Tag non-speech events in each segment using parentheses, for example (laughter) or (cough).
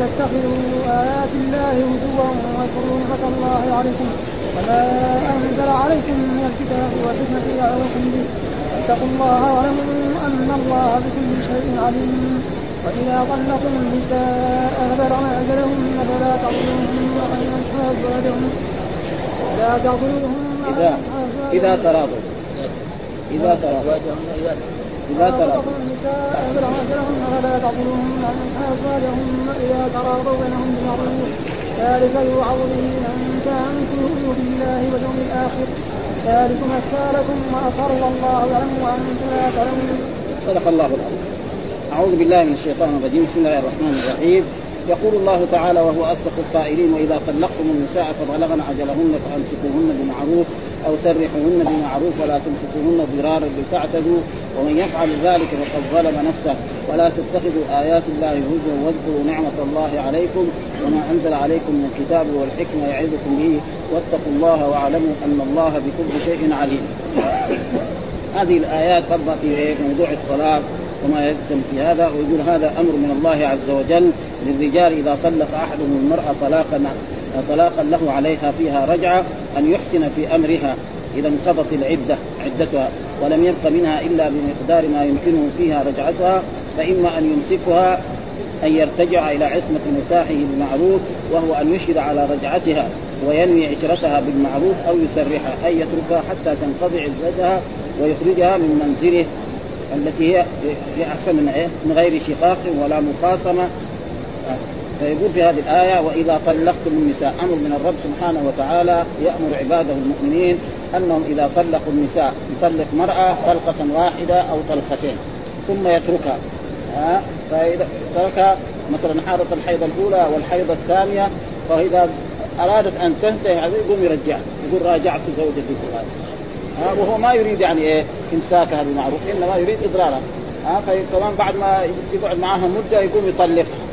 تتخذوا آيات الله هزوا واذكروا نعمة الله عليكم وما أنزل عليكم من الكتاب والحكمة يعظكم به واتقوا الله واعلموا أن الله بكل شيء عليم. وإذا طلقتم النساء فبلغن أجلهن فلا تعطلوهن أن ينحوا أزواجهن لا تعطلوهن إذا إذا تراضوا. إذا تراضوا. إذا تراضوا النساء أجلهن فلا أن ينحوا أزواجهن إذا تراضوا بينهم بمعروف. ذلك يوعظ به من كان تؤمن بالله واليوم الآخر. ذلكم أزكى لكم وأطهر الله يعلم وأنتم لا تعلمون. صدق الله العظيم. أعوذ بالله من الشيطان الرجيم. بسم الله الرحمن الرحيم. يقول الله تعالى وهو أصدق القائلين وإذا طلقتم النساء فبلغن أجلهن فأمسكوهن بمعروف أو سرحوهن بمعروف ولا تمسكوهن ضرارا لتعتدوا ومن يفعل ذلك فقد ظلم نفسه. ولا تتخذوا آيات الله هزوا واذكروا نعمة الله عليكم وما أنزل عليكم من الكتاب والحكمة يعظكم به. واتقوا الله واعلموا أن الله بكل شيء عليم. هذه الآيات برضه في موضوع الطلاق وما يلزم في هذا ويقول هذا أمر من الله عز وجل. للرجال إذا طلق أحدهم المرأة طلاقا طلاقا له عليها فيها رجعة أن يحسن في أمرها. إذا انقضت العدة عدتها ولم يبق منها إلا بمقدار ما يمكنه فيها رجعتها فإما أن يمسكها أن يرتجع إلى عصمة نكاحه بالمعروف وهو أن يشهد على رجعتها وينوي عشرتها بالمعروف أو يسرحها أي يتركها حتى تنقضي عدتها ويخرجها من منزله التي هي أحسن من إيه؟ من غير شقاق ولا مخاصمة فيقول في هذه الآية وإذا طلقتم النساء أمر من الرب سبحانه وتعالى يأمر عباده المؤمنين أنهم إذا طلقوا النساء يطلق مرأة طلقة واحدة أو طلقتين ثم يتركها. ها؟ فإذا تركها مثلا حارة الحيض الأولى والحيض الثانية فإذا أرادت أن تنتهي هذه يقوم يرجعها يقول راجعت زوجتي فلان ها؟ وهو ما يريد يعني إيه؟ امساكها بمعروف إنما يريد إضرارها. ها؟ فكمان بعد ما يقعد معها مدة يقوم يطلقها.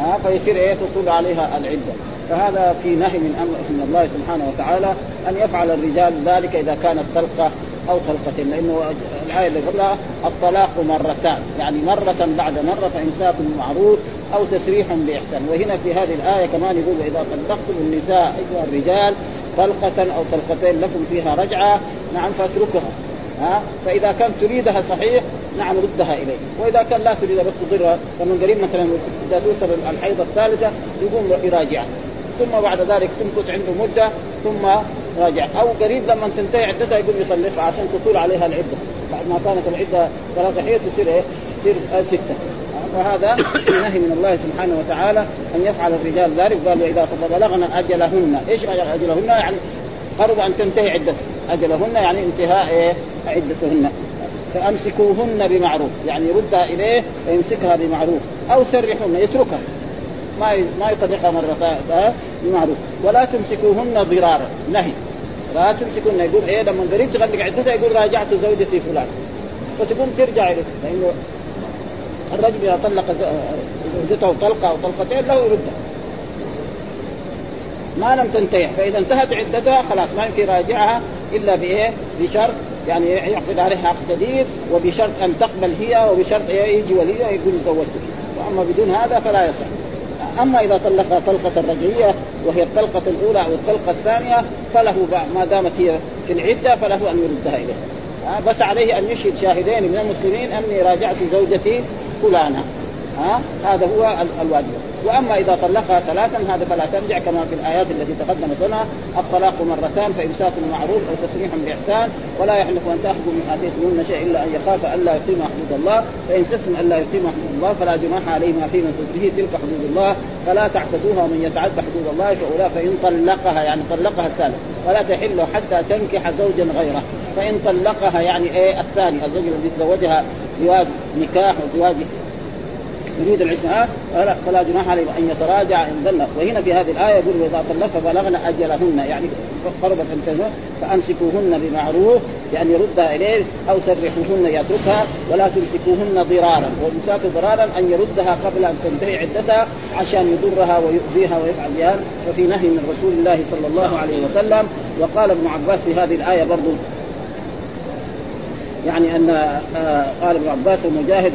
ها؟ فيصير إيه؟ تطول عليها العدة. فهذا في نهي من أمر من الله سبحانه وتعالى أن يفعل الرجال ذلك إذا كانت طلقه أو طلقتين لأنه الآية اللي قبلها الطلاق مرتان يعني مرة بعد مرة فامساك بالمعروف أو تسريح بإحسان. وهنا في هذه الآية كمان يقول إذا طلقتم النساء أيها الرجال طلقة أو طلقتين لكم فيها رجعة نعم فاتركها ها؟ فإذا كان تريدها صحيح نعم ردها إليه وإذا كان لا تريدها بس تضرها. فمن قريب مثلا إذا توصل الحيضة الثالثة يقوم يراجعها. ثم بعد ذلك تمكث عنده مدة ثم راجع. أو قريب لما تنتهي عدتها يقوم يطلقها عشان تطول عليها العدة. بعد ما كانت العدة ثلاثة حيض تصير إيه؟ تصير ستة. وهذا نهي من الله سبحانه وتعالى أن يفعل الرجال ذلك. قال وإذا بلغن أجلهن، إيش أجلهن؟ يعني قرب أن تنتهي عدتهن، أجلهن يعني انتهاء إيه؟ عدتهن. فأمسكوهن بمعروف، يعني يردها إليه فيمسكها بمعروف. أو سرحوهن. يتركها ما ما يطلقها مرة بمعروف. ولا تمسكوهن ضرارا. نهي. لا تمسكوهن. يقول إيه لما قريب تغلق عدتها يقول راجعت زوجتي فلان. فتقوم ترجع اليه لأنه الرجل إذا طلق زوجته طلقة أو طلقتين له يردها. ما لم تنتهي. فإذا انتهت عدتها خلاص ما يمكن يراجعها إلا بإيه؟ بشرط يعني يعقد عليها عقد جديد وبشرط أن تقبل هي وبشرط يجي وليها يقول زوجتك. وأما بدون هذا فلا يصح. أما إذا طلقها طلقة رجعيه وهي الطلقة الأولى أو الطلقة الثانية فله ما دامت هي في العدة فله أن يردها اليه بس عليه أن يشهد شاهدين من المسلمين أني راجعت زوجتي فلانة. ها؟ هذا هو الواجب. وأما إذا طلقها ثلاثا هذا فلا ترجع كما في الآيات التي تقدمت لنا الطلاق مرتان فإمساك معروف أو تسريح بإحسان ولا يحلف أن تأخذوا من اتيتمون شيء إلا أن يخاف الا يقيم حدود الله فإن سفتم الا يقيم حدود الله فلا جناح عليهما فيما به تلك حدود الله فلا تعتدوها ومن يتعد حدود الله فأولئك فإن طلقها يعني طلقها الثالث ولا تحل حتى تنكح زوجا غيره. فإن طلقها يعني إيه الثاني الزوج الذي تزوجها زواج نكاح وزواج يريد العشرة فلا, فلا جناح عليه أن يتراجع إن ظن وهنا في هذه الآية يقول وإذا طلق فبلغن أجلهن يعني قربت أن فأمسكوهن بمعروف يعني يردها إليه أو سرحوهن يتركها ولا تمسكوهن ضرارا. والمساك ضرارا أن يردها قبل أن تنتهي عدتها عشان يضرها ويؤذيها ويفعل بها. وفي نهي من رسول الله صلى الله عليه وسلم وقال ابن عباس في هذه الآية برضو يعني أن آه، قال ابن عباس ومجاهد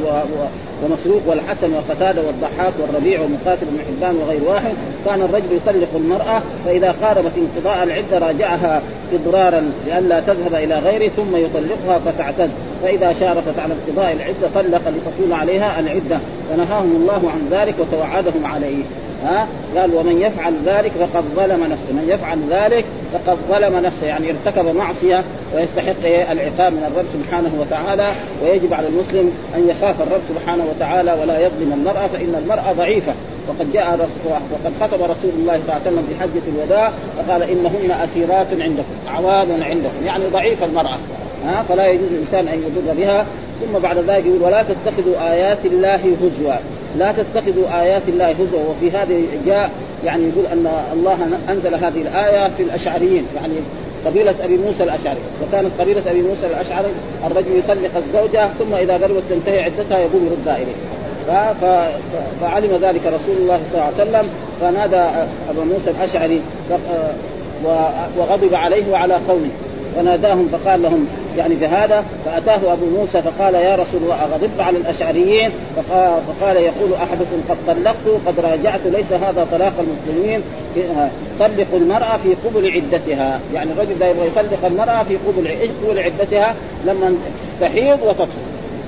ومسروق والحسن وقتاده والضحاك والربيع ومقاتل بن حبان وغير واحد كان الرجل يطلق المرأة فإذا قاربت انقضاء العدة راجعها إضرارا لئلا تذهب إلى غيره ثم يطلقها فتعتد. فإذا شارفت على انقضاء العدة طلق لتطول عليها العدة. فنهاهم الله عن ذلك وتوعدهم عليه. ها؟ قال ومن يفعل ذلك فقد ظلم نفسه. من يفعل ذلك فقد ظلم نفسه يعني ارتكب معصية ويستحق العقاب من الرب سبحانه وتعالى ويجب على المسلم أن يخاف الرب سبحانه وتعالى ولا يظلم المرأة فإن المرأة ضعيفة. وقد جاء وقد خطب رسول الله صلى الله عليه وسلم في حجة الوداع فقال إنهن أسيرات عندكم أعوان عندكم يعني ضعيفه المرأة ها؟ فلا يجوز الإنسان أن يضر بها. ثم بعد ذلك يقول ولا تتخذوا آيات الله هزوا. لا تتخذوا آيات الله هزوا. وفي هذه جاء يعني يقول أن الله أنزل هذه الآية في الأشعريين يعني قبيلة أبي موسى الأشعري. وكانت قبيلة أبي موسى الأشعري الرجل يطلق الزوجة ثم إذا قربت تنتهي عدتها يقوم يردها إليه. فعلم ذلك رسول الله صلى الله عليه وسلم. فنادى أبو موسى الأشعري وغضب عليه وعلى قومه. فناداهم فقال لهم يعني بهذا فأتاه أبو موسى فقال يا رسول الله اغضبت على الأشعريين؟ فقال, فقال يقول أحدكم قد طلقت قد راجعت ليس هذا طلاق المسلمين. طلق المرأة في قبل عدتها. يعني الرجل لا يبغى يطلق المرأة في قبل قبل عدتها؟ لما تحيض وتطهر.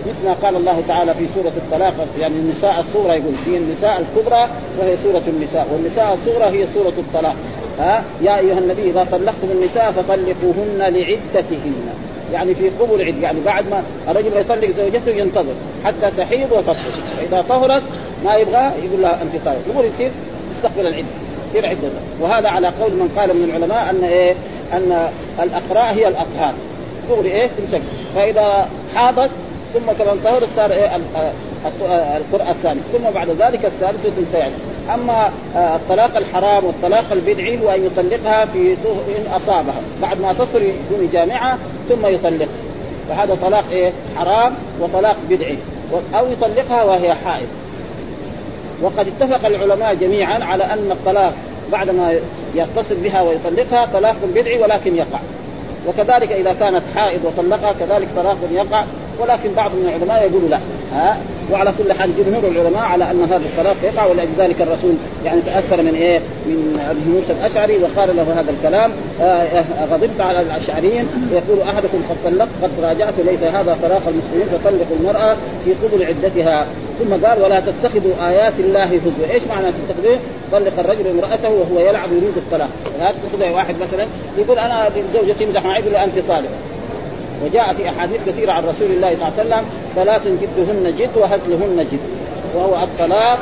مثل ما قال الله تعالى في سورة الطلاق يعني النساء الصغرى يقول في النساء الكبرى وهي سورة النساء والنساء الصغرى هي سورة الطلاق. ها؟ يا أيها النبي إذا طلقتم النساء فطلقوهن لعدتهن. يعني في قبل عد يعني بعد ما الرجل يطلق زوجته ينتظر حتى تحيض وتطهر. فإذا طهرت ما يبغى يقول لها أنت طاهر. يقول يصير تستقبل العده يصير عدة. وهذا على قول من قال من العلماء أن إيه؟ أن الأقراء هي الأطهار. دغري إيه؟ تمسك. فإذا حاضت ثم كمان طهرت صار إيه؟ القرآن الثاني. ثم بعد ذلك الثالثة تنتهي أما آه، الطلاق الحرام والطلاق البدعي هو أن يطلقها في إن أصابها. بعد ما تصل يكون جامعة ثم يطلقها. فهذا طلاق إيه؟ حرام وطلاق بدعي. أو يطلقها وهي حائض. وقد اتفق العلماء جميعا على أن الطلاق بعدما يتصل بها ويطلقها طلاق بدعي ولكن يقع. وكذلك إذا كانت حائض وطلقها كذلك طلاق يقع. ولكن بعض من العلماء يقول لا. ها؟ وعلى كل حال جمهور العلماء على أن هذا الطلاق يقع ولذلك الرسول يعني تأثر من إيه؟ من أبي موسى الأشعري وقال له هذا الكلام آه غضبت على الأشعريين يقول أحدكم قد طلقت قد راجعت ليس هذا طلاق المسلمين فطلق المرأة في قبل عدتها ثم قال ولا تتخذوا آيات الله هزوا، إيش معنى تتخذوا؟ طلق الرجل امرأته وهو يلعب يريد الطلاق، لا تتخذ واحد مثلا يقول أنا زوجتي مزح معي يقول أنت طالق وجاء في أحاديث كثيرة عن رسول الله صلى الله عليه وسلم ثلاث جدهن جد وهزلهن جد وهو الطلاق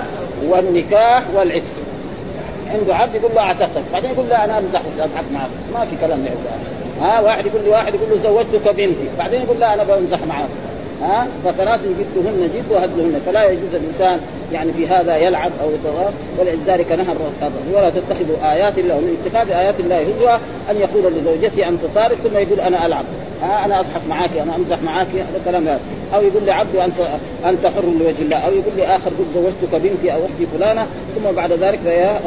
والنكاح والعتق. عنده عبد يقول له أعتقد بعدين يقول لا أنا أمزح أضحك معك؟ ما في كلام يا ها واحد يقول لي واحد يقول له زوجتك بنتي. بعدين يقول لا أنا بمزح معك. ها؟ فثلاث جدهن جد وهزلهن فلا يجوز الإنسان يعني في هذا يلعب أو يتغاب ولذلك نهى ولا تتخذوا آيات الله ومن اتخاذ آيات الله هزوا أن يقول لزوجته أنت طارق ثم يقول أنا ألعب. ها؟ أنا أضحك معاك أنا أمزح معاك هذا كلام هذا. أو يقول لعبدي انت أنت حر لوجه الله. أو يقول لي آخر قل زوجتك بنتي أو أختي فلانة. ثم بعد ذلك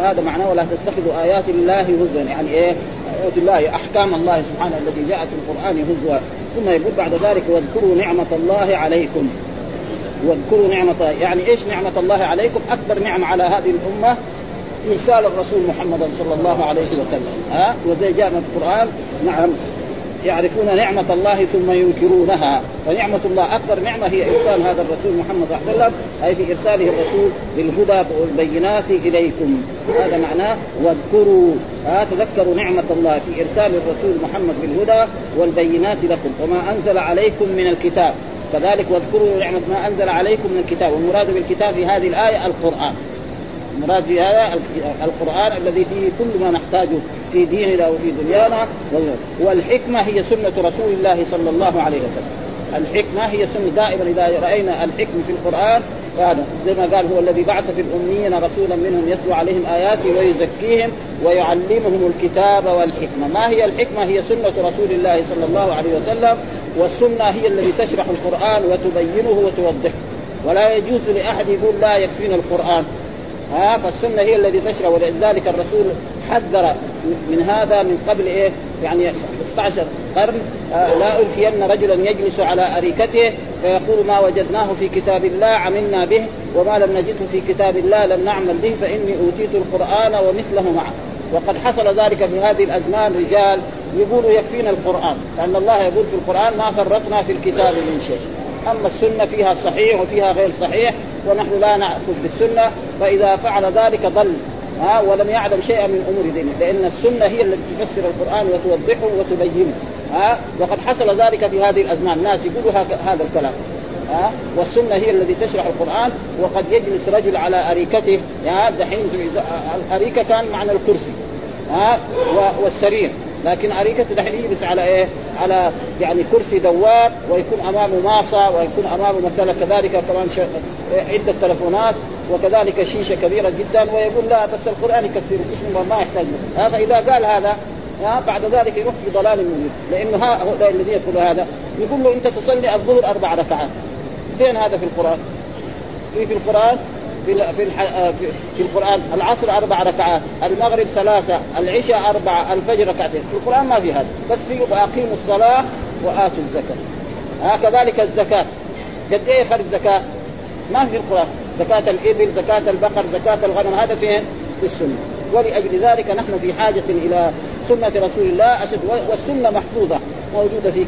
هذا معناه ولا تتخذوا آيات الله هزوا. يعني إيه؟ آيات الله أحكام الله سبحانه الذي جاءت في القرآن هزوا. ثم يقول بعد ذلك واذكروا نعمة الله عليكم. واذكروا نعمة يعني إيش نعمة الله عليكم؟ أكبر نعمة على هذه الأمة إرسال الرسول محمد صلى الله عليه وسلم. ها؟ وزي جاء في القرآن نعم. يعرفون نعمة الله ثم ينكرونها. فنعمة الله أكبر نعمة هي إرسال هذا الرسول محمد صلى الله عليه وسلم. أي في إرساله الرسول بالهدى والبينات إليكم. هذا معناه واذكروا آه تذكروا نعمة الله في إرسال الرسول محمد بالهدى والبينات لكم. وما أنزل عليكم من الكتاب. كذلك واذكروا نعمة ما أنزل عليكم من الكتاب. والمراد بالكتاب في هذه الآية القرآن. المراد في هذا القرآن الذي فيه كل ما نحتاجه. في ديننا وفي دنيانا. والحكمة هي سنة رسول الله صلى الله عليه وسلم. الحكمة هي سنة دائما إذا رأينا الحكمة في القرآن فهذا زي ما قال هو الذي بعث في الأميين رسولا منهم يتلو عليهم آياته ويزكيهم ويعلمهم الكتاب والحكمة. ما هي الحكمة؟ هي سنة رسول الله صلى الله عليه وسلم والسنة هي التي تشرح القرآن وتبينه وتوضحه. ولا يجوز لأحد يقول لا يكفينا القرآن. ها فالسنة هي التي تشرع ولذلك الرسول حذر من هذا من قبل إيه؟ يعني 15 قرن آه، لا ألفين رجلا يجلس على أريكته فيقول ما وجدناه في كتاب الله عملنا به وما لم نجده في كتاب الله لم نعمل به فإني أوتيت القرآن ومثله معه. وقد حصل ذلك في هذه الأزمان رجال يقولوا يكفينا القرآن لأن الله يقول في القرآن ما فرطنا في الكتاب من شيء. أما السنة فيها صحيح وفيها غير صحيح ونحن لا نأخذ بالسنة فإذا فعل ذلك ضل. ها ولم يعلم شيئا من أمور دينه. لأن السنة هي التي تفسر القرآن وتوضحه وتبينه. ها وقد حصل ذلك في هذه الأزمان. الناس يقولوا هذا الكلام. ها والسنة هي التي تشرح القرآن وقد يجلس رجل على أريكته. ها دحين الاريكه كان معنى الكرسي. ها والسرير. لكن اريكته دحين يجلس على إيه؟ على يعني كرسي دواب ويكون أمامه ماصه ويكون أمامه مثلا كذلك كمان عدة تلفونات وكذلك شيشة كبيرة جدا. ويقول لا بس القرآن يكفر ما يحتاج. هذا إذا قال هذا بعد ذلك يروح في ضلال مبين لأنه هؤلاء الذين يقولوا هذا يقول له أنت تصلي الظهر أربع ركعات. فين هذا في القرآن؟ في في القرآن في في, في في القرآن العصر أربع ركعات، المغرب ثلاثة، العشاء أربعة، الفجر ركعتين، في القرآن ما في هذا، بس في وأقيموا الصلاة وآتوا الزكاة. هكذلك الزكاة قد إيه يخرج زكاة؟ ما في القرآن، زكاة الإبل، زكاة البقر، زكاة الغنم، هذا فين؟ في السنة. ولأجل ذلك نحن في حاجة إلى سنة رسول الله والسنة محفوظة موجودة في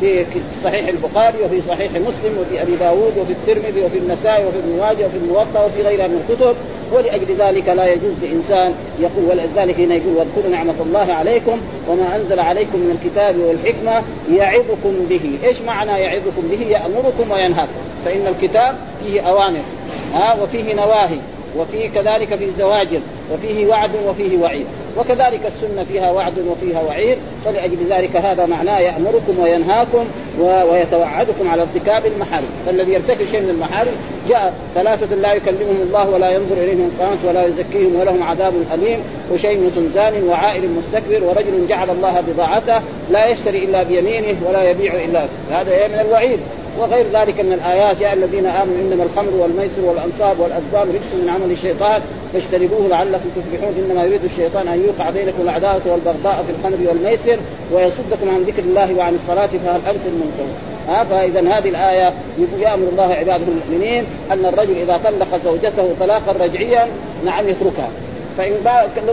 في صحيح البخاري وفي صحيح مسلم وفي أبي داود وفي الترمذي وفي النسائي وفي ابن ماجه وفي الموطا وفي غيرها من الكتب. ولأجل ذلك لا يجوز لإنسان يقول ولذلك هنا يقول واذكروا نعمة الله عليكم وما أنزل عليكم من الكتاب والحكمة يعظكم به، إيش معنى يعظكم به؟ يأمركم وينهاكم، فإن الكتاب فيه أوامر ها وفيه نواهي. وفيه كذلك في زواجر وفيه وعد وفيه وعيد. وكذلك السنة فيها وعد وفيها وعيد. فلأجل ذلك هذا معناه يأمركم وينهاكم ويتوعدكم على ارتكاب المحارم. فالذي يرتكب شيء من المحارم جاء ثلاثة لا يكلمهم الله ولا ينظر إليهم قامت ولا يزكيهم ولهم عذاب أليم وشيء زان وعائل مستكبر ورجل جعل الله بضاعته لا يشتري إلا بيمينه ولا يبيع إلا هذا من الوعيد. وغير ذلك من الآيات يا الذين آمنوا إنما الخمر والميسر والأنصاب والازلام رجس من عمل الشيطان فاجتنبوه لعلكم تفلحون. إنما يريد الشيطان أن يوقع بينكم العداوة والبغضاء في الخمر والميسر ويصدكم عن ذكر الله وعن الصلاة فهل أنتم منكرون؟ ها فاذا هذه الآية يأمر الله عباده المؤمنين أن الرجل إذا طلق زوجته طلاقا رجعيا نعم يتركها. فإن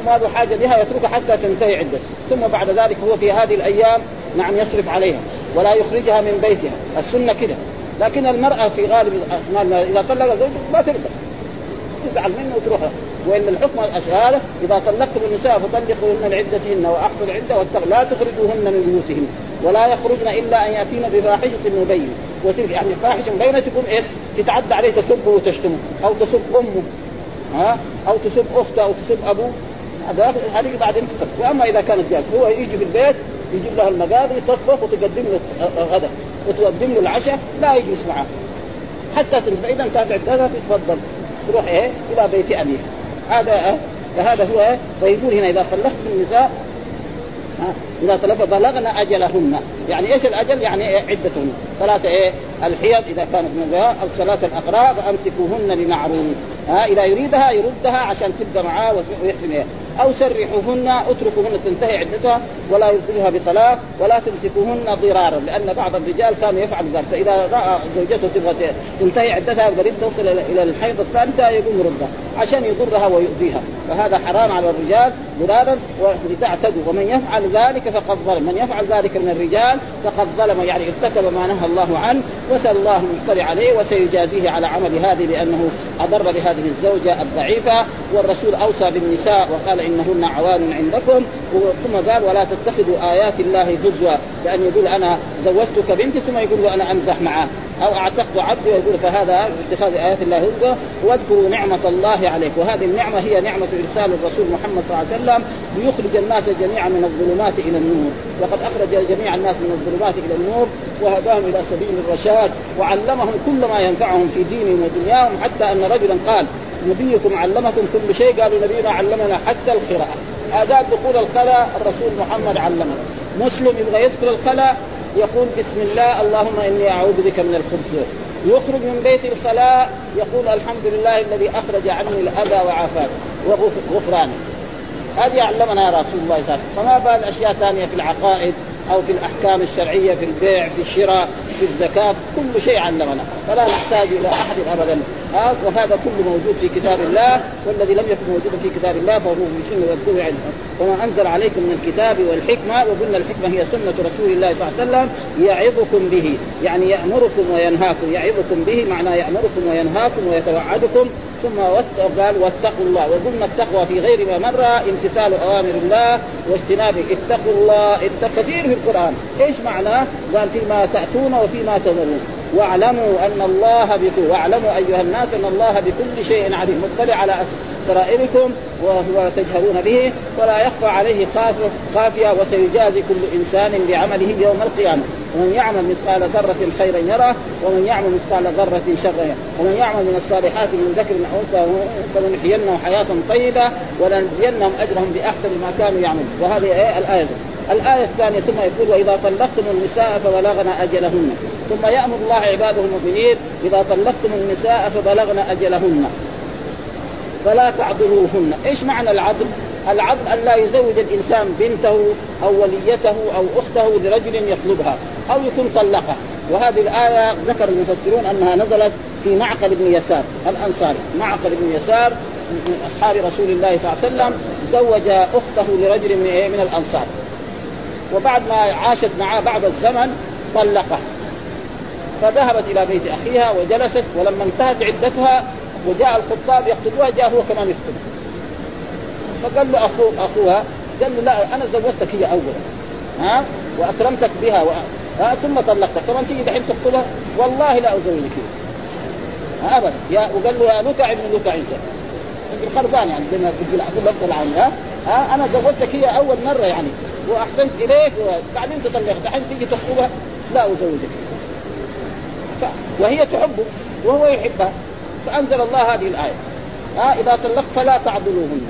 ما له حاجة بها يتركها حتى تنتهي عدته ثم بعد ذلك هو في هذه الأيام نعم يصرف عليها. ولا يخرجها من بيتها. السنة كده. لكن المرأة في غالب الاسمان إذا طلق زوجها ما تقدر. تزعل منه وتروح وإن الحكم الاشهار إذا طلقتم النساء فطلقوهن لعدتهن وأحصوا العدة واتقوا لا تخرجوهن من بيوتهن. ولا يخرجن إلا أن يأتين بفاحشة مبين. وتلك يعني فاحشة مبينة تكون إيه؟ تتعدى عليه تسبه وتشتمه أو تسب أمه. ها؟ أو تسب أخته أو تسب أبوه. هذا هذه بعدين تترك وأما إذا كانت جالسة هو يجي في البيت يجيب لها المقادر تطبخ وتقدم له غدا وتقدم له العشاء لا يجلس معه حتى فاذا انتهت عدتها تتفضل تروح إيه إلى بيت ابيها هذا إيه؟ فهذا هو إيه؟ فيقول هنا إذا طلقت النساء إذا طلق بلغن أجلهن يعني إيش الأجل؟ يعني إيه عدتهن ثلاثة إيه؟ الحيض إذا كانت من أو ثلاثة الاقراء فامسكوهن بمعروف ها إذا يريدها يردها عشان تبقى معاه ويحسن إيه؟ أو سرحوهن اتركوهن تنتهي عدتها ولا يلزمها بطلاق ولا تمسكوهن ضرارا لأن بعض الرجال كان يفعل ذلك. فإذا رأى زوجته تبغى تنتهي عدتها قريب توصل إلى الحيض الثالثه يقوم يردها عشان يضرها ويؤذيها. فهذا حرام على الرجال ضرارا ولتعتدوا. ومن يفعل ذلك فقد ظلم. من يفعل ذلك من الرجال فقد ظلم يعني ارتكب ما نهى الله عنه وسأل الله أن يطلع عليه وسيجازيه على عمل هذه لأنه أضر بهذه الزوجة الضعيفة والرسول أوصى بالنساء وقال انهن عوان عندكم. ثم قال ولا تتخذوا آيات الله هزوا لأن يقول أنا زوجتك بنتي ثم يقول له أنا أمزح معاه أو أعتقت عبدي ويقول فهذا اتخاذ آيات الله هزوا واذكروا نعمة الله عليك. وهذه النعمة هي نعمة إرسال الرسول محمد صلى الله عليه وسلم ليخرج الناس جميعا من الظلمات إلى النور. وقد أخرج جميع الناس من الظلمات إلى النور وهداهم إلى سبيل الرشاد وعلمهم كل ما ينفعهم في دينهم ودنياهم حتى أن رجلا قال نبيكم علمكم كل شيء قالوا نبينا علمنا حتى القراءة. آداب دخول الخلاء الرسول محمد علمنا. مسلم يبغى يدخل الخلاء يقول بسم الله اللهم إني أعوذ بك من الخبث يخرج من بيت الخلاء يقول الحمد لله الذي أخرج عني الأذى وعافاني وغفرانه هذه علمنا رسول الله صلى الله عليه وسلم. فما بال أشياء ثانية في العقائد أو في الأحكام الشرعية في البيع في الشراء في الزكاة كل شيء علمنا. فلا نحتاج إلى أحد ابدا. ها وهذا كله موجود في كتاب الله والذي لم يكن موجودا في كتاب الله فهو بسنه ويذكره عنده وما أنزل عليكم من الكتاب والحكمة وقلنا الحكمة هي سنة رسول الله صلى الله عليه وسلم يعظكم به. يعني يأمركم وينهاكم. يعظكم به معناه يأمركم وينهاكم ويتوعدكم. ثم قال واتقوا الله. وقلنا التقوى في غير ما مر امتثال أوامر الله واجتناب اتقوا الله. كثير في القرآن. إيش معناه؟ قال فيما تأتون وفيما تذرون. واعلموا أن الله بكل واعلموا أيها الناس أن الله بكل شيء عليم. مطلع على سرائركم وتجهرون به ولا يخفى عليه خافية وسيجازي كل إنسان بعمله يوم القيامة. ومن يعمل مثقال ذرة خيرا يره ومن يعمل مثقال ذرة شرا يره. ومن يعمل من الصالحات من ذكر أو أنثى فلنحيينهم حياة طيبة ولنجزينهم أجرهم بأحسن ما كانوا يعملون. وهذه الآية. الآية الثانية ثم يقول وإذا طلقتم النساء فبلغن أجلهن. ثم يأمر الله عباده المؤمنين إذا طلقتم النساء فبلغن أجلهن. فلا تعذروهن إيش معنى العضل؟ العضل أن لا يزوج الإنسان بنته أو وليته أو أخته لرجل يطلبها أو يكون طلقها. وهذه الآية ذكر المفسرون أنها نزلت في معقل بن يسار الأنصاري. معقل بن يسار من أصحاب رسول الله صلى الله عليه وسلم زوج أخته لرجل من؟ من الأنصار. وبعد ما عاشت معه بعد الزمن طلقها. فذهبت إلى بيت أخيها وجلست ولما انتهت عدتها وجاء الخطاب يخطبوها جاء هو كمان يخطب. فقال له اخو أخوها قال له لا أنا زوجتك هي اولا. ها؟ وأكرمتك بها و... ها؟ ثم طلقتك. كمان تيجي دحين تخطبها والله لا أزوجك ابدا. يا وقال له يا لكع ابن لكع أنت. الخربان يعني زي ما تقول لك العام ها؟ ها؟ أنا زوجتك هي أول مرة يعني. وأحسنت إليك وبعدين تطلق دحين تيجي تخطبها؟ لا أزوجك. وهي تحبه وهو يحبها. فأنزل الله هذه الآية. ها إذا طلقت فلا تعضلوهن.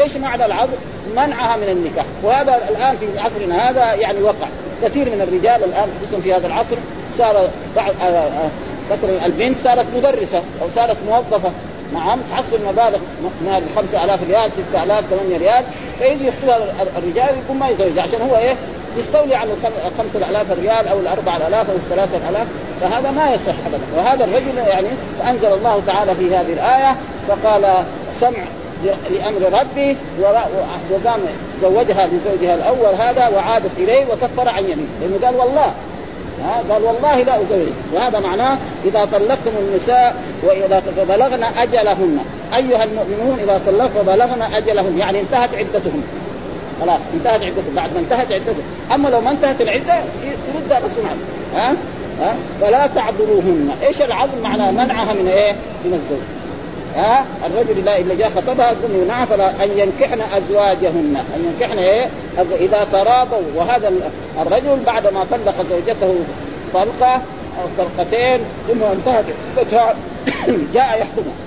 إيش معنى العضل؟ منعها من النكاح. وهذا الآن في عصرنا هذا يعني وقع. كثير من الرجال الآن خصوصا في هذا العصر صار بعض آه، آه، مثلا البنت صارت مدرسة أو صارت موظفة. نعم تحصل مبالغ من 5000 ريال 6000 8 ريال. فيجي يخطبها الرجال يقول ما يزوج عشان هو إيه؟ يستولي عن الخمسة آلاف ريال أو الأربعة آلاف أو الثلاثة آلاف فهذا ما يصح أبدا. وهذا الرجل يعني فأنزل الله تعالى في هذه الآية فقال سمع لأمر ربي وقام زوجها لزوجها الأول هذا وعادت إليه وكفر عن يمين لأنه قال والله ها قال والله لا ازوج وهذا معناه إذا طلقتم النساء وإذا بلغن أجلهن أيها المؤمنون إذا طلقوا فبلغن أجلهن يعني انتهت عدتهن. خلاص انتهت عدته. بعد ما انتهت عدته. أما لو ما انتهت العدة يرد رسول ها؟ ها؟ فلا تعذروهن. إيش العذر؟ معناه منعها من إيه؟ من الزوج. ها؟ الرجل لا الا جاء خطبها يقول نعم فلا أن ينكحن أزواجهن. أن ينكحن إيه؟ إذا تراضوا. وهذا الرجل بعد ما طلق زوجته طلقة أو طلقتين ثم انتهت (coughs) جاء يخطبها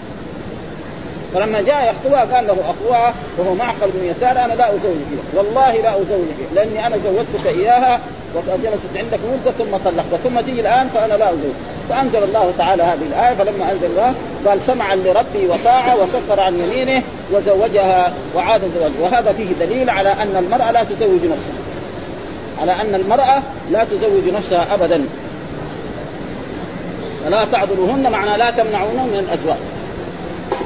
فلما جاء يخطبها قال له أخوها وهو معقل بن يسار أنا لا أزوجك والله لا أزوجك لأني أنا زوجتك إياها وقد جلست عندك مدة ثم طلقتها ثم تيجي الآن فأنا لا أزوجك. فأنزل الله تعالى هذه الآية فلما أنزل الله قال سمعا لربي وطاعة وكفر عن يمينه وزوجها وعاد زواجه وهذا فيه دليل على أن المرأة لا تزوج نفسها. على أن المرأة لا تزوج نفسها ابدا. فلا تعذروهن معنى لا تمنعون من الأزواج.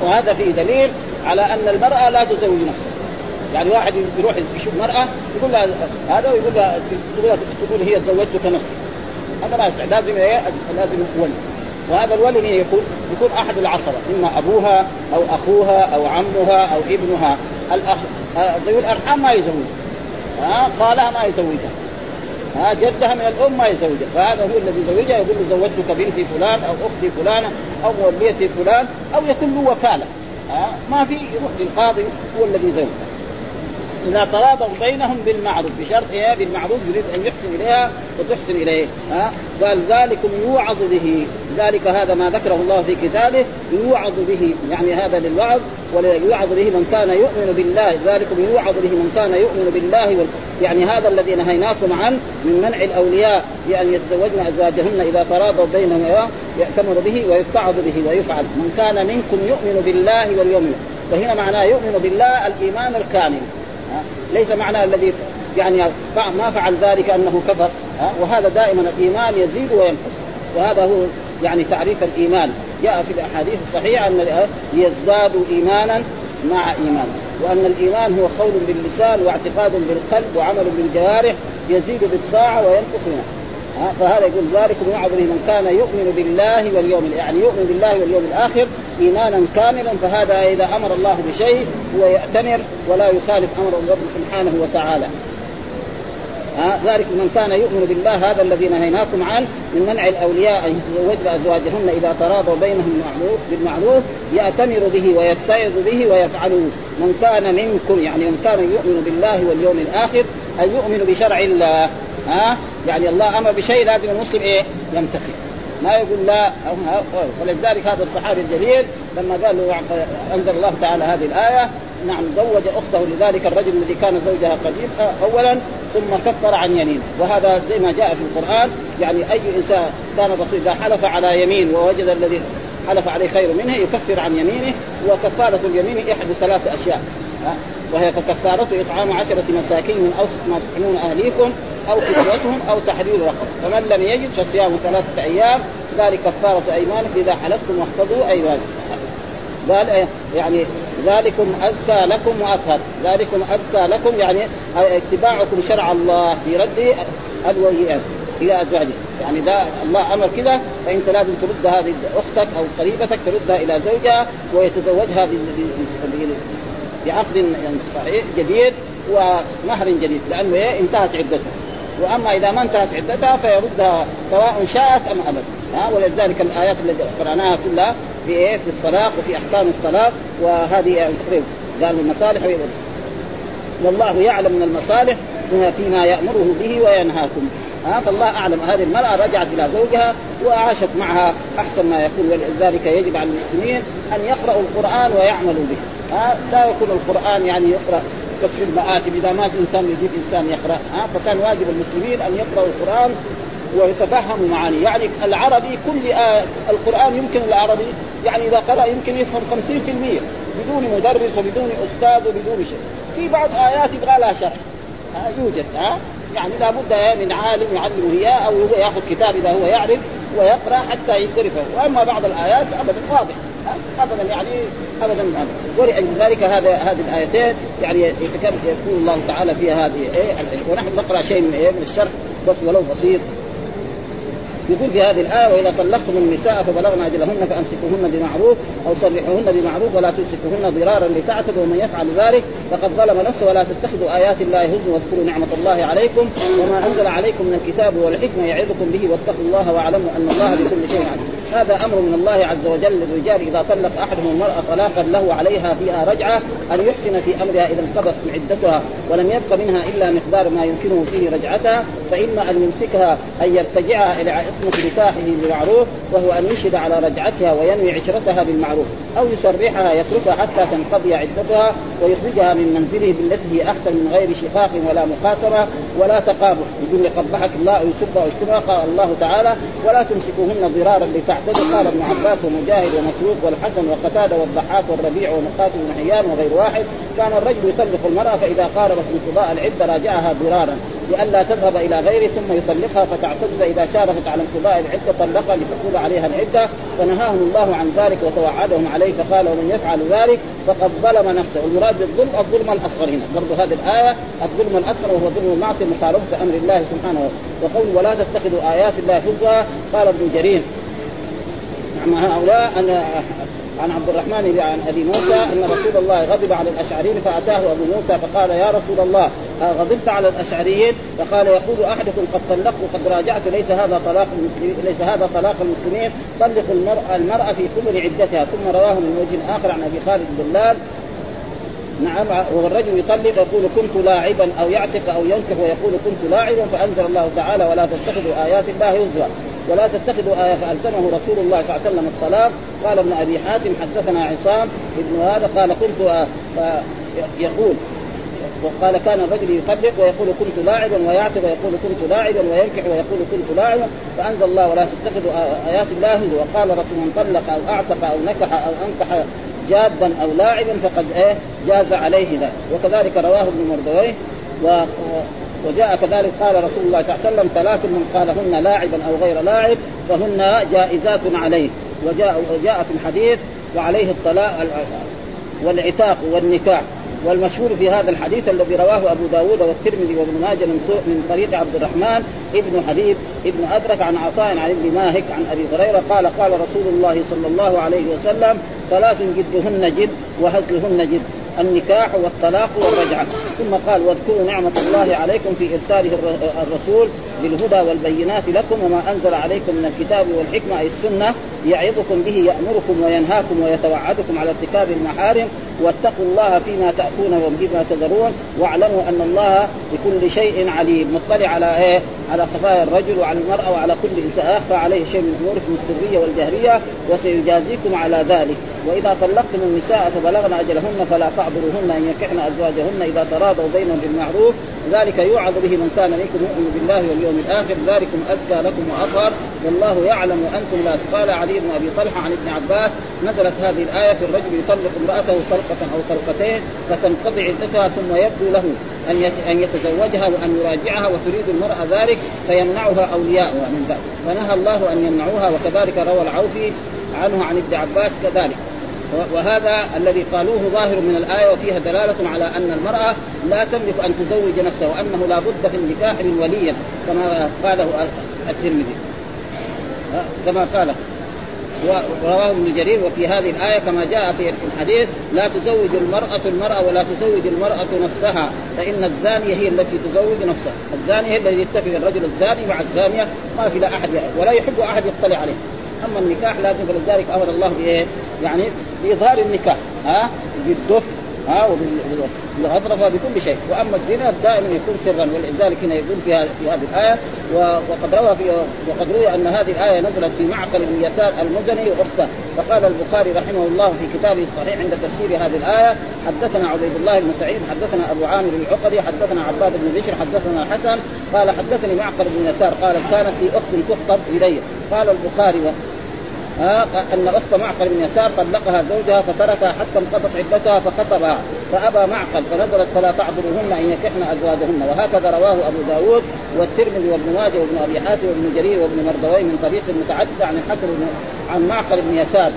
وهذا فيه دليل على أن المرأة لا تزوج نفسها. يعني واحد يروح يشوف مرأة يقول لها هذا ويقول لها تقول, هي تزوجتك نفسي هذا ما يصح لازم إيه؟ لازم ولي. وهذا الولي مين يكون؟ يكون أحد العصبة إما أبوها أو أخوها أو عمها أو ابنها. الاخ ذوي الأرحام ما يزوج ها خالها ما يزوجها. ها جدها من الام ما يزوجها. فهذا هو الذي يزوجها يقول له زوجتك بنتي فلان أو أختي فلانة أو موليتي فلان أو يكون له وكالة. ها ما في يروح للقاضي هو الذي يزوجها. إذا تراضوا بينهم بالمعروف بشرط إيه؟ بالمعروف يريد أن يحسن إليها وتحسن إليه ها؟ قال ذلكم يوعظ به. ذلك هذا ما ذكره الله في كتابه يوعظ به. يعني هذا للوعظ ويوعظ به من كان يؤمن بالله. ذلكم يوعظ به من كان يؤمن بالله وال... يعني هذا الذي نهيناكم عنه من منع الأولياء بأن يتزوجن أزواجهن إذا تراضوا بينهم يأتمر به ويتعظ به ويفعل. من كان منكم يؤمن بالله واليوم فهنا معناه يؤمن بالله الإيمان الكامل. ليس معنى الذي يعني ما فعل ذلك أنه كفر وهذا دائما الإيمان يزيد وينقص. وهذا هو يعني تعريف الإيمان. جاء في الأحاديث الصحيحة أن يزداد ايمانا مع إيمان. وأن الإيمان هو قول باللسان واعتقاد بالقلب وعمل بالجوارح يزيد بالطاعة وينقص منها. فهذا يقول ذلك يعظم من كان يؤمن بالله واليوم يعني يؤمن بالله واليوم الآخر إيمانا كاملا فهذا إذا أمر الله بشيء هو يأتمر ولا يخالف أمر الرب سبحانه وتعالى. ها؟ ذلك من كان يؤمن بالله هذا الذي نهيناكم عنه من منع الأولياء أن يتزوجن أزواجهن إذا تراضوا بينهم بالمعروف يأتمر به ويتعظ به ويفعله من كان منكم يعني من كان يؤمن بالله واليوم الآخر أن يؤمن بشرع الله. ها؟ يعني الله أمر بشيء لازم المسلم إيه؟ يمتثل ما يقول لا فلذلك هذا الصحابي الجليل لما قال له أنزل الله تعالى هذه الآية نعم زوج أخته لذلك الرجل الذي كان زوجها قديم اولا ثم كفر عن يمين. وهذا زي ما جاء في القرآن يعني أي إنسان كان بسيط إذا حلف على يمين ووجد الذي حلف عليه خير منه يكفر عن يمينه وكفارة اليمين احد ثلاث أشياء. وهي فكفارته إطعام عشرة مساكين من أوسط ما تطعمون أهليكم أو كسوتهم أو تحرير رقبة. فمن لم يجد فصيام ثلاثة أيام ذلك كفارة أيمانكم إذا حلفتم واحفظوا أيمانكم. قال يعني ذلكم أزكى لكم وأطهر. ذلكم أزكى لكم يعني اتباعكم شرع الله في رد الوهيات إلى أزواجه. يعني ده الله أمر كذا فانت لازم ترد هذه أختك أو قريبتك تردها إلى زوجها ويتزوجها بعقد صحيح جديد ومهر جديد لأنه إيه؟ انتهت عدتها وأما إذا ما انتهت عدتها فيردها سواء شاءت أم ابدا ها؟ ولذلك الآيات التي قرأناها كلها في إيه؟ في الطلاق وفي أحكام الطلاق وهذه يعني تقريبا قال المصالح والله يعلم من المصالح فيما يأمره به وينهاكم. ها؟ فالله أعلم. هذه المرأة رجعت إلى زوجها وعاشت معها أحسن ما يكون ولذلك يجب على المسلمين أن يقرأوا القرآن ويعملوا به. ها لا يكون القرآن يعني يقرأ في المآتم إذا مات إنسان يجيب إنسان يقرأ ها فكان واجب المسلمين أن يقرأوا القرآن ويتفهموا معاني يعني العربي كل آية القرآن يمكن العربي يعني إذا قرأ يمكن يفهم 50% بدون مدرس وبدون أستاذ وبدون شيء. في بعض آيات يبغى لها شرح ها يوجد ها. يعني لابد من عالم يعلمه إياه أو يأخذ كتاب إذا هو يعرف ويقرأ حتى يعرفه. وأما بعض الآيات ابدا واضح. ابدا يعني أبدا ولأجل ذلك هذا هذه الآيتين يعني يقول الله تعالى فيها هذه إيه؟ ونحن نقرأ شيء من إيه؟ من الشرح بس ولو بسيط. يقول في هذه الآية وإذا طلقتم النساء فبلغن أجلهن فأمسكوهن بمعروف أو سرحوهن بمعروف ولا تمسكوهن ضرارا لتعتدوا ومن يفعل ذلك فقد ظلم نفسه ولا تتخذوا آيات الله هزوا واذكروا نعمة الله عليكم وما أنزل عليكم من الكتاب والحكمة يعظكم به واتقوا الله واعلموا أن الله بكل شيء عليم. هذا أمر من الله عز وجل للرجال إذا طلق أحدهم المرأة طلاقا له عليها فيها رجعة أن يحسن في أمرها إذا انقضت عدتها ولم يبق منها إلا مقدار ما يمكنه فيه رجعتها فإما أن يمسكها أن يرتجعها إلى عصمة نكاحه بمعروف وهو أن يشهد على رجعتها وينوي عشرتها بالمعروف أو يسرحها يتركها حتى تنقضي عدتها ويخرجها من منزله بالتي هي أحسن من غير شقاق ولا مخاصمه ولا تقابح يقول قبحك الله ويسبها ويشتمها قال الله تعالى ولا تمسكوهن ضرارا لتعتدوا قال ابن عباس ومجاهد ومسروق والحسن وقتادة والضحاك والربيع ومقاتل بن حيان وغير واحد كان الرجل يطلق المرأة فإذا قاربت انقضاء العدة راجعها ضرارا لئلا تذهب إلى غيره ثم يطلقها فتعتد فاذا شارفت على انقضاء العدة طلقها لتقول عليها العدة فنهاهم الله عن ذلك وتوعدهم عليه فقال ومن يفعل ذلك فقد ظلم نفسه. والمراد بالظلم الظلم الأصغر هنا. برضو هذه الآية الظلم الأصغر وهو ظلم المعصية مخالفة أمر الله سبحانه وقول ولا تتخذوا آيات الله هزوا قال ابن جرير نعم هؤلاء ان عن عبد الرحمن عن أبي موسى إن رسول الله غضب على الأشعريين فأتاه أبو موسى فقال يا رسول الله غضبت على الأشعريين؟ فقال يقول أحدكم قد طلقت وقد راجعت ليس هذا طلاق المسلمين ليس هذا طلاق المسلمين طلق المراه المرأة في كل عدتها. ثم رواه من وجه آخر عن أبي خالد الدلال نعم والرجل يطلق يقول كنت لاعبا أو يعتق أو ينكح. ويقول كنت لاعبا فأنزل الله تعالى ولا تتخذوا آيات الله هزوا. ولا تتخذوا آية فألزمه رسول الله صلى الله عليه وسلم الطلاق. قال ابن أبي حاتم حدثنا عصام ابن هذا قال كنت آه يقول وقال كان الرجل يطلق ويقول كنت لاعبا ويعتق ويقول كنت لاعبا وينكح ويقول كنت لاعبا فأنزل الله ولا تتخذوا آيات الله وقال رسول من طلق أو أعتق أو نكح أو أنكح جادا أو لاعبا فقد إيه جاز عليه ذلك. وكذلك رواه ابن مردويه و وجاء كذلك قال رسول الله صلى الله عليه وسلم ثلاث من قالهن لاعبا أو غير لاعب فهن جائزات عليه. وجاء وجاء في الحديث وعليه الطلاق والعتاق والنكاح. والمشهور في هذا الحديث الذي رواه أبو داود والترمذي وابن ماجه من طريق عبد الرحمن ابن حبيب ابن أدرك عن عطاء عن ابن ماهك عن أبي هريرة قال قال رسول الله صلى الله عليه وسلم ثلاث جدهن جد وهزلهن جد. النكاح والطلاق والرجعة. ثم قال واذكروا نعمة الله عليكم في إرساله الرسول بالهدى والبينات لكم وما أنزل عليكم من الكتاب والحكمة أي السنة يعظكم به يأمركم وينهاكم ويتوعدكم على ارتكاب المحارم واتقوا الله فيما تأتون وفيما تذرون واعلموا أن الله بكل شيء عليم. مطلع على إيه؟ على خفايا الرجل وعلى المرأة وعلى كل إنسان. أخفى عليه شيء من أموركم السرية والجهرية وسيجازيكم على ذلك. وإذا طلقتم النساء فبلغن أجلهن فلا تعذروهن أن ينكحن أزواجهن إذا تراضوا بينهم بالمعروف ذلك يوعظ به من كان منكم يؤمن بالله واليوم الآخر. ذلكم أزكى لكم وأطهر. والله يعلم وأنتم لا قال علي بن أبي طلحة عن ابن عباس نزلت هذه الآية في الرجل يطلق امرأته طلقة أو طلقتين فتنقضي عدتها ثم يبدو له أن أن يتزوجها وأن يراجعها وتريد المرأة ذلك فيمنعها أولياؤها من ذلك. فنهى الله أن يمنعوها وكذلك روى العوفي عنه عن ابن عباس كذلك. وهذا الذي قالوه ظاهر من الآية وفيها دلالة على أن المرأة لا تملك أن تزوج نفسها وأنه لا بد في النكاح من ولي كما قاله الترمذي. كما قال. ورواه ابن جرير وفي هذه الآية كما جاء في الحديث لا تزوج المرأة المرأة ولا تزوج المرأة نفسها فإن الزانية هي التي تزوج نفسها. الزانية هي التي يتفق الرجل الزاني مع الزانية ما في لا أحد ولا يحب أحد يطلع عليه. أما النكاح لازم فلذلك أمر الله بإيه؟ يعني بإظهار النكاح ها؟ بالدف ها؟ وبالغضرفة بكل شيء. وأما الزنا دائما يكون سرا ولذلك هنا يقول في هذه الآية وقد روى في وقد روي أن هذه الآية نزلت في معقل بن يسار المزني وأخته. فقال البخاري رحمه الله في كتابه الصحيح عند تفسير هذه الآية حدثنا عبيد الله بن سعيد حدثنا أبو عامر العقدي حدثنا عباد بن بشر حدثنا الحسن قال حدثني معقل بن يسار قال كانت لي أخت تخطب إلي. قال البخاري إن أخت معقل بن يسار طلقها زوجها فتركها حتى انقضت عدتها فخطبها فأبى معقل فنزلت فلا تعذرهن إن يكحن أزواجهن. وهكذا رواه أبو داود والترمذي وابن ماجه وابن أبي حاتم وابن جرير وابن مردوي من طريق متعدده عن الحسن عن معقل بن يسار.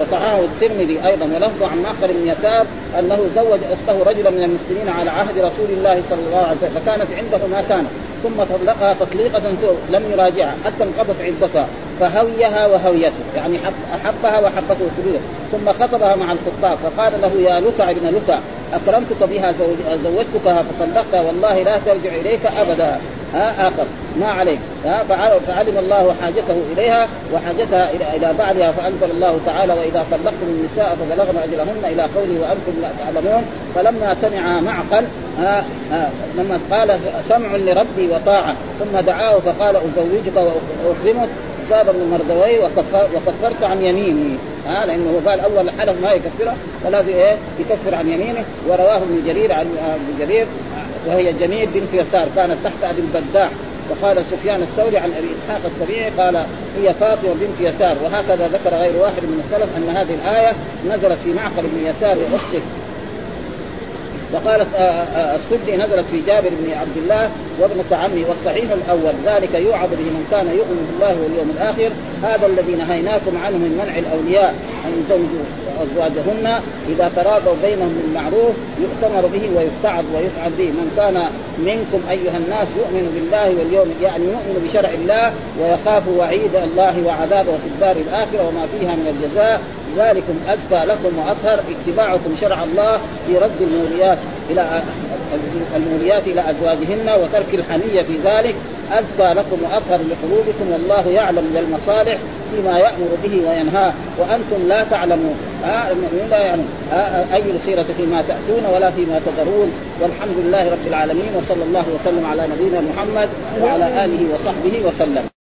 وصححه الترمذي أيضا ولفظ عن معقل بن يسار أنه زوج أخته رجلا من المسلمين على عهد رسول الله صلى الله عليه وسلم فكانت عنده ما كانت ثم طلقها تطليقة لم يراجعها حتى انقضت عدتها. فهويها وهويته يعني أحبها وحبته تريده ثم خطبها مع الخطاب فقال له يا لكع ابن لكع أكرمتك بها زوجتكها فطلقتها والله لا ترجع إليك أبدا. ها آخر ما عليك. ها فعلم الله حاجته إليها وحاجتها إلى بعدها فأنزل الله تعالى وإذا طلقتم النساء فبلغن أجلهن إلى قوله وأنتم لا تعلمون. فلما سمع معقل ها ها لما قال سمع لربي وطاعة ثم دعاه فقال أزوجك واكرمك ساب ابن مردوي وكفرت عن يميني. ها لأنه هو قال أول حلف ما يكفره فلازم إيه؟ يكفر عن يمينه. ورواه ابن جرير عن ابن جرير وهي جميل بنت يسار كانت تحت أبي البداح وقال سفيان الثوري عن أبي إسحاق السبيعي قال هي فاطمة بنت يسار. وهكذا ذكر غير واحد من السلف أن هذه الآية نزلت في معقل بن يسار وأخته. وقالت آه، آه، السدي نزلت في جابر بن عبد الله وابنة عمي والصحيح الأول. ذلك يوعظ به من كان يؤمن بالله واليوم الآخر. هذا الذي نهيناكم عنه من منع الأولياء أن يزوجوا أزواجهن. إذا تراضوا بينهم بالمعروف يؤتمر به ويتعظ ويفعل به. من كان منكم أيها الناس يؤمن بالله واليوم يعني يؤمن بشرع الله ويخاف وعيد الله وعذابه في الدار الآخرة وما فيها من الجزاء. ذلكم أزكى لكم وأطهر. اتباعكم شرع الله في رد الموليات إلى الموليات إلى أزواجهن وترك الحميه في ذلك أزكى لكم وأطهر لقلوبكم والله يعلم المصالح فيما يأمر به وينهاه وأنتم لا تعلمون. آه لا يعلم؟ آه أي الخيرة فيما تأتون ولا فيما تذرون. والحمد لله رب العالمين وصلى الله وسلم على نبينا محمد وعلى آله وصحبه وسلم.